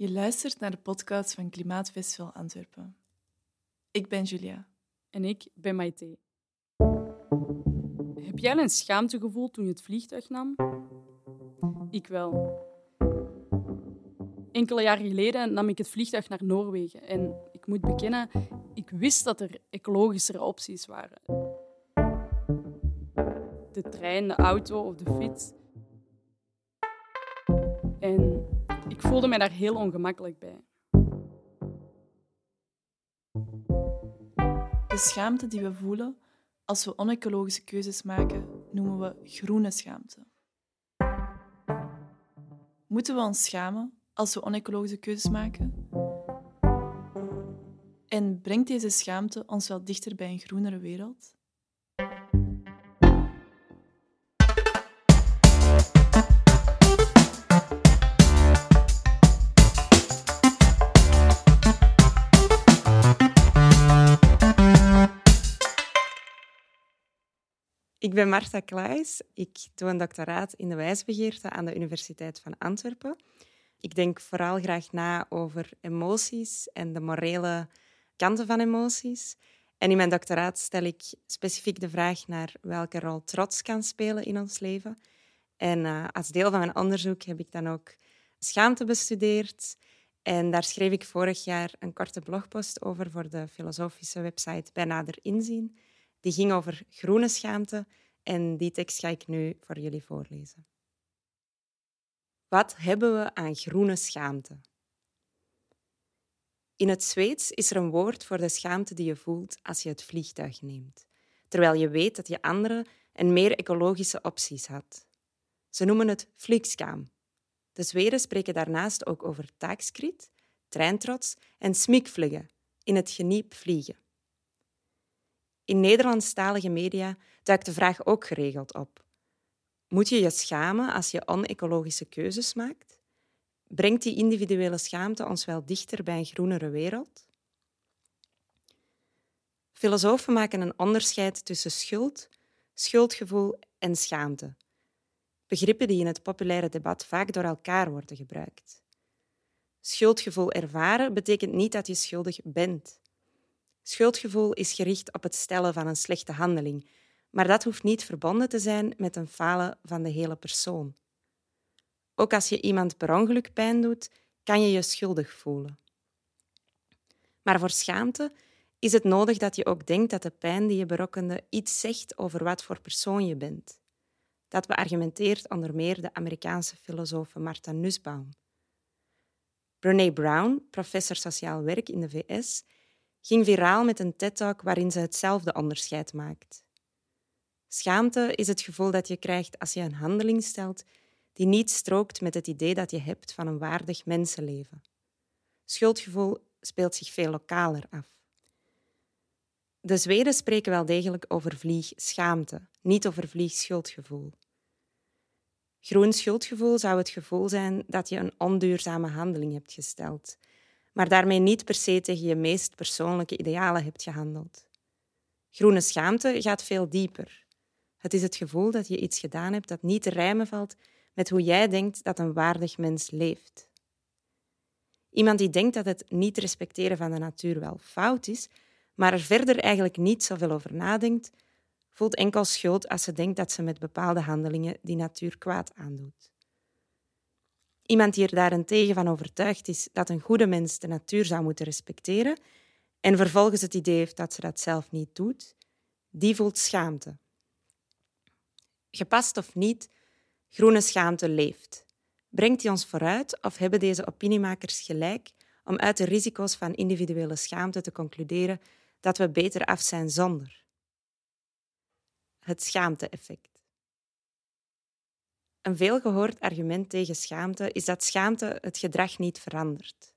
Je luistert naar de podcast van Klimaatfestival Antwerpen. Ik ben Julia. En ik ben Maite. Heb jij een schaamtegevoel toen je het vliegtuig nam? Ik wel. Enkele jaren geleden nam ik het vliegtuig naar Noorwegen en ik moet bekennen, ik wist dat er ecologischere opties waren. De trein, de auto of de fiets. En ik voelde mij daar heel ongemakkelijk bij. De schaamte die we voelen als we onecologische keuzes maken, noemen we groene schaamte. Moeten we ons schamen als we onecologische keuzes maken? En brengt deze schaamte ons wel dichter bij een groenere wereld? Ik ben Marta Klaes. Ik doe een doctoraat in de wijsbegeerte aan de Universiteit van Antwerpen. Ik denk vooral graag na over emoties en de morele kanten van emoties. En in mijn doctoraat stel ik specifiek de vraag naar welke rol trots kan spelen in ons leven. En uh, als deel van mijn onderzoek heb ik dan ook schaamte bestudeerd. En daar schreef ik vorig jaar een korte blogpost over voor de filosofische website Bij Nader Inzien. Die ging over groene schaamte en die tekst ga ik nu voor jullie voorlezen. Wat hebben we aan groene schaamte? In het Zweeds is er een woord voor de schaamte die je voelt als je het vliegtuig neemt, terwijl je weet dat je andere en meer ecologische opties had. Ze noemen het flygskam. De Zweden spreken daarnaast ook over taakskrit, treintrots en smikvliegen, in het geniep vliegen. In Nederlandstalige media duikt de vraag ook geregeld op. Moet je je schamen als je onecologische keuzes maakt? Brengt die individuele schaamte ons wel dichter bij een groenere wereld? Filosofen maken een onderscheid tussen schuld, schuldgevoel en schaamte. Begrippen die in het populaire debat vaak door elkaar worden gebruikt. Schuldgevoel ervaren betekent niet dat je schuldig bent. Schuldgevoel is gericht op het stellen van een slechte handeling, maar dat hoeft niet verbonden te zijn met een falen van de hele persoon. Ook als je iemand per ongeluk pijn doet, kan je je schuldig voelen. Maar voor schaamte is het nodig dat je ook denkt dat de pijn die je berokkende iets zegt over wat voor persoon je bent. Dat beargumenteert onder meer de Amerikaanse filosoof Martha Nussbaum. Brene Brown, professor sociaal werk in de VS, ging viraal met een TED-talk waarin ze hetzelfde onderscheid maakt. Schaamte is het gevoel dat je krijgt als je een handeling stelt die niet strookt met het idee dat je hebt van een waardig mensenleven. Schuldgevoel speelt zich veel lokaler af. De Zweden spreken wel degelijk over vliegschaamte, niet over vliegschuldgevoel. Groen schuldgevoel zou het gevoel zijn dat je een onduurzame handeling hebt gesteld, maar daarmee niet per se tegen je meest persoonlijke idealen hebt gehandeld. Groene schaamte gaat veel dieper. Het is het gevoel dat je iets gedaan hebt dat niet te rijmen valt met hoe jij denkt dat een waardig mens leeft. Iemand die denkt dat het niet respecteren van de natuur wel fout is, maar er verder eigenlijk niet zoveel over nadenkt, voelt enkel schuld als ze denkt dat ze met bepaalde handelingen die natuur kwaad aandoet. Iemand die er daarentegen van overtuigd is dat een goede mens de natuur zou moeten respecteren en vervolgens het idee heeft dat ze dat zelf niet doet, die voelt schaamte. Gepast of niet, groene schaamte leeft. Brengt die ons vooruit of hebben deze opiniemakers gelijk om uit de risico's van individuele schaamte te concluderen dat we beter af zijn zonder? Het schaamte-effect. Een veelgehoord argument tegen schaamte is dat schaamte het gedrag niet verandert.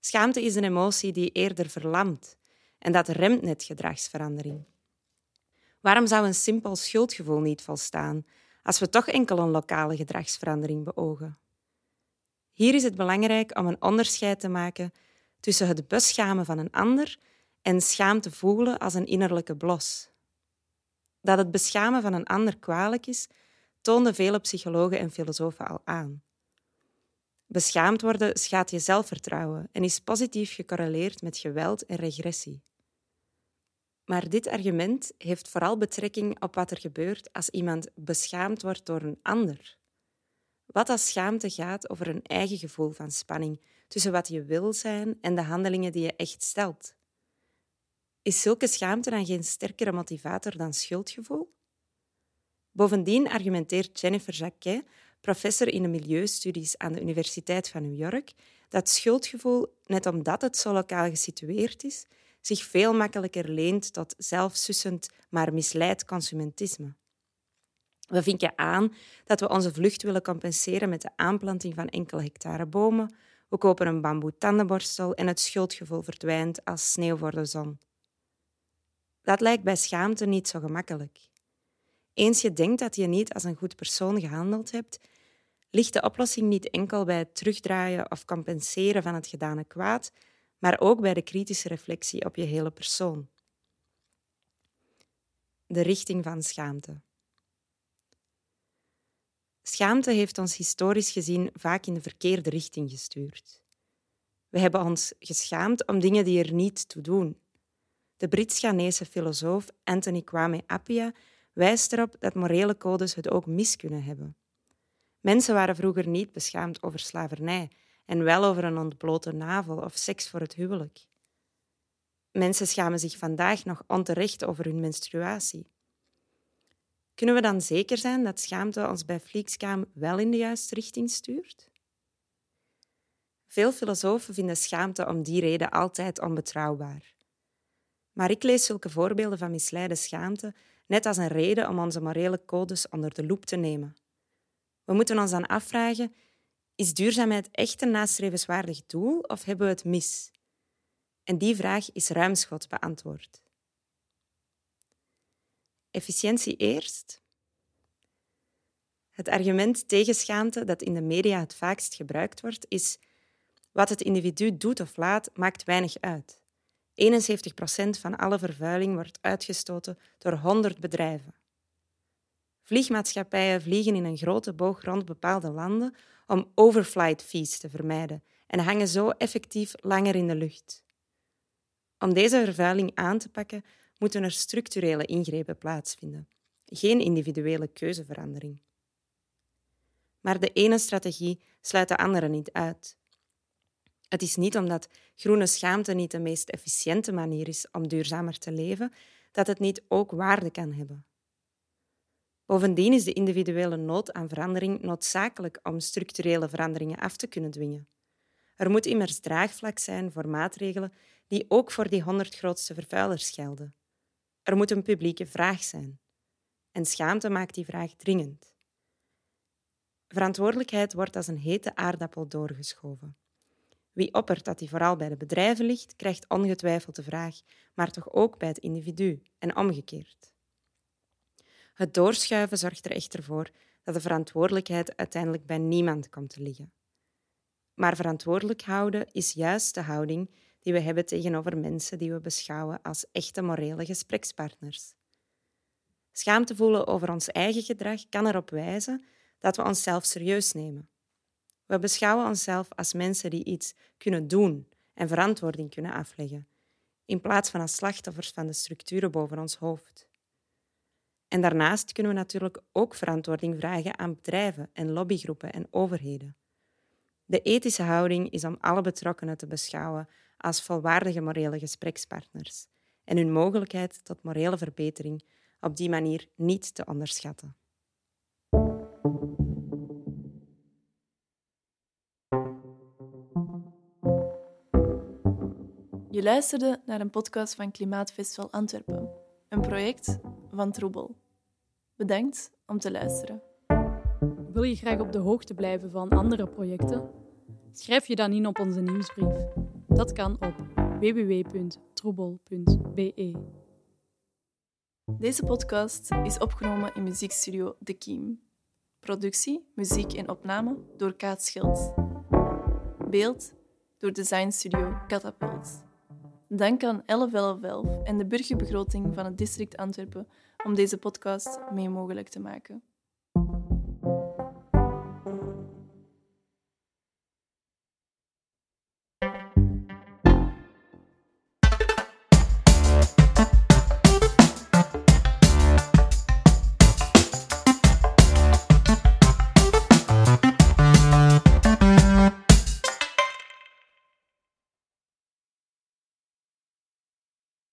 Schaamte is een emotie die eerder verlamt en dat remt net gedragsverandering. Waarom zou een simpel schuldgevoel niet volstaan als we toch enkel een lokale gedragsverandering beogen? Hier is het belangrijk om een onderscheid te maken tussen het beschamen van een ander en schaamte voelen als een innerlijke blos. Dat het beschamen van een ander kwalijk is, toonden vele psychologen en filosofen al aan. Beschaamd worden schaadt je zelfvertrouwen en is positief gecorreleerd met geweld en regressie. Maar dit argument heeft vooral betrekking op wat er gebeurt als iemand beschaamd wordt door een ander. Wat als schaamte gaat over een eigen gevoel van spanning tussen wat je wil zijn en de handelingen die je echt stelt. Is zulke schaamte dan geen sterkere motivator dan schuldgevoel? Bovendien argumenteert Jennifer Jacquet, professor in de milieustudies aan de Universiteit van New York, dat schuldgevoel, net omdat het zo lokaal gesitueerd is, zich veel makkelijker leent tot zelfsussend maar misleid consumentisme. We vinken aan dat we onze vlucht willen compenseren met de aanplanting van enkele hectare bomen. We kopen een bamboe tandenborstel en het schuldgevoel verdwijnt als sneeuw voor de zon. Dat lijkt bij schaamte niet zo gemakkelijk. Eens je denkt dat je niet als een goed persoon gehandeld hebt, ligt de oplossing niet enkel bij het terugdraaien of compenseren van het gedane kwaad, maar ook bij de kritische reflectie op je hele persoon. De richting van schaamte. Schaamte heeft ons historisch gezien vaak in de verkeerde richting gestuurd. We hebben ons geschaamd om dingen die er niet toe doen. De Brits-Ghanese filosoof Anthony Kwame Appiah wijst erop dat morele codes het ook mis kunnen hebben. Mensen waren vroeger niet beschaamd over slavernij en wel over een ontblote navel of seks voor het huwelijk. Mensen schamen zich vandaag nog onterecht over hun menstruatie. Kunnen we dan zeker zijn dat schaamte ons bij Fleekskam wel in de juiste richting stuurt? Veel filosofen vinden schaamte om die reden altijd onbetrouwbaar. Maar ik lees zulke voorbeelden van misleide schaamte net als een reden om onze morele codes onder de loep te nemen. We moeten ons dan afvragen: is duurzaamheid echt een nastrevenswaardig doel of hebben we het mis? En die vraag is ruimschoots beantwoord. Efficiëntie eerst. Het argument tegen schaamte dat in de media het vaakst gebruikt wordt, is wat het individu doet of laat, maakt weinig uit. 71% van alle vervuiling wordt uitgestoten door 100 bedrijven. Vliegmaatschappijen vliegen in een grote boog rond bepaalde landen om overflight fees te vermijden en hangen zo effectief langer in de lucht. Om deze vervuiling aan te pakken, moeten er structurele ingrepen plaatsvinden, geen individuele keuzeverandering. Maar de ene strategie sluit de andere niet uit. Het is niet omdat groene schaamte niet de meest efficiënte manier is om duurzamer te leven, dat het niet ook waarde kan hebben. Bovendien is de individuele nood aan verandering noodzakelijk om structurele veranderingen af te kunnen dwingen. Er moet immers draagvlak zijn voor maatregelen die ook voor die honderd grootste vervuilers gelden. Er moet een publieke vraag zijn. En schaamte maakt die vraag dringend. Verantwoordelijkheid wordt als een hete aardappel doorgeschoven. Wie oppert dat die vooral bij de bedrijven ligt, krijgt ongetwijfeld de vraag, maar toch ook bij het individu en omgekeerd. Het doorschuiven zorgt er echter voor dat de verantwoordelijkheid uiteindelijk bij niemand komt te liggen. Maar verantwoordelijk houden is juist de houding die we hebben tegenover mensen die we beschouwen als echte morele gesprekspartners. Schaamte voelen over ons eigen gedrag kan erop wijzen dat we onszelf serieus nemen. We beschouwen onszelf als mensen die iets kunnen doen en verantwoording kunnen afleggen, in plaats van als slachtoffers van de structuren boven ons hoofd. En daarnaast kunnen we natuurlijk ook verantwoording vragen aan bedrijven en lobbygroepen en overheden. De ethische houding is om alle betrokkenen te beschouwen als volwaardige morele gesprekspartners en hun mogelijkheid tot morele verbetering op die manier niet te onderschatten. Je luisterde naar een podcast van Klimaatfestival Antwerpen, een project van Troebel. Bedankt om te luisteren. Wil je graag op de hoogte blijven van andere projecten? Schrijf je dan in op onze nieuwsbrief. Dat kan op www.troebel.be. Deze podcast is opgenomen in muziekstudio De Kiem. Productie, muziek en opname door Kaat Schild. Beeld door designstudio Catapult. Dank aan 1111 en de burgerbegroting van het district Antwerpen om deze podcast mee mogelijk te maken.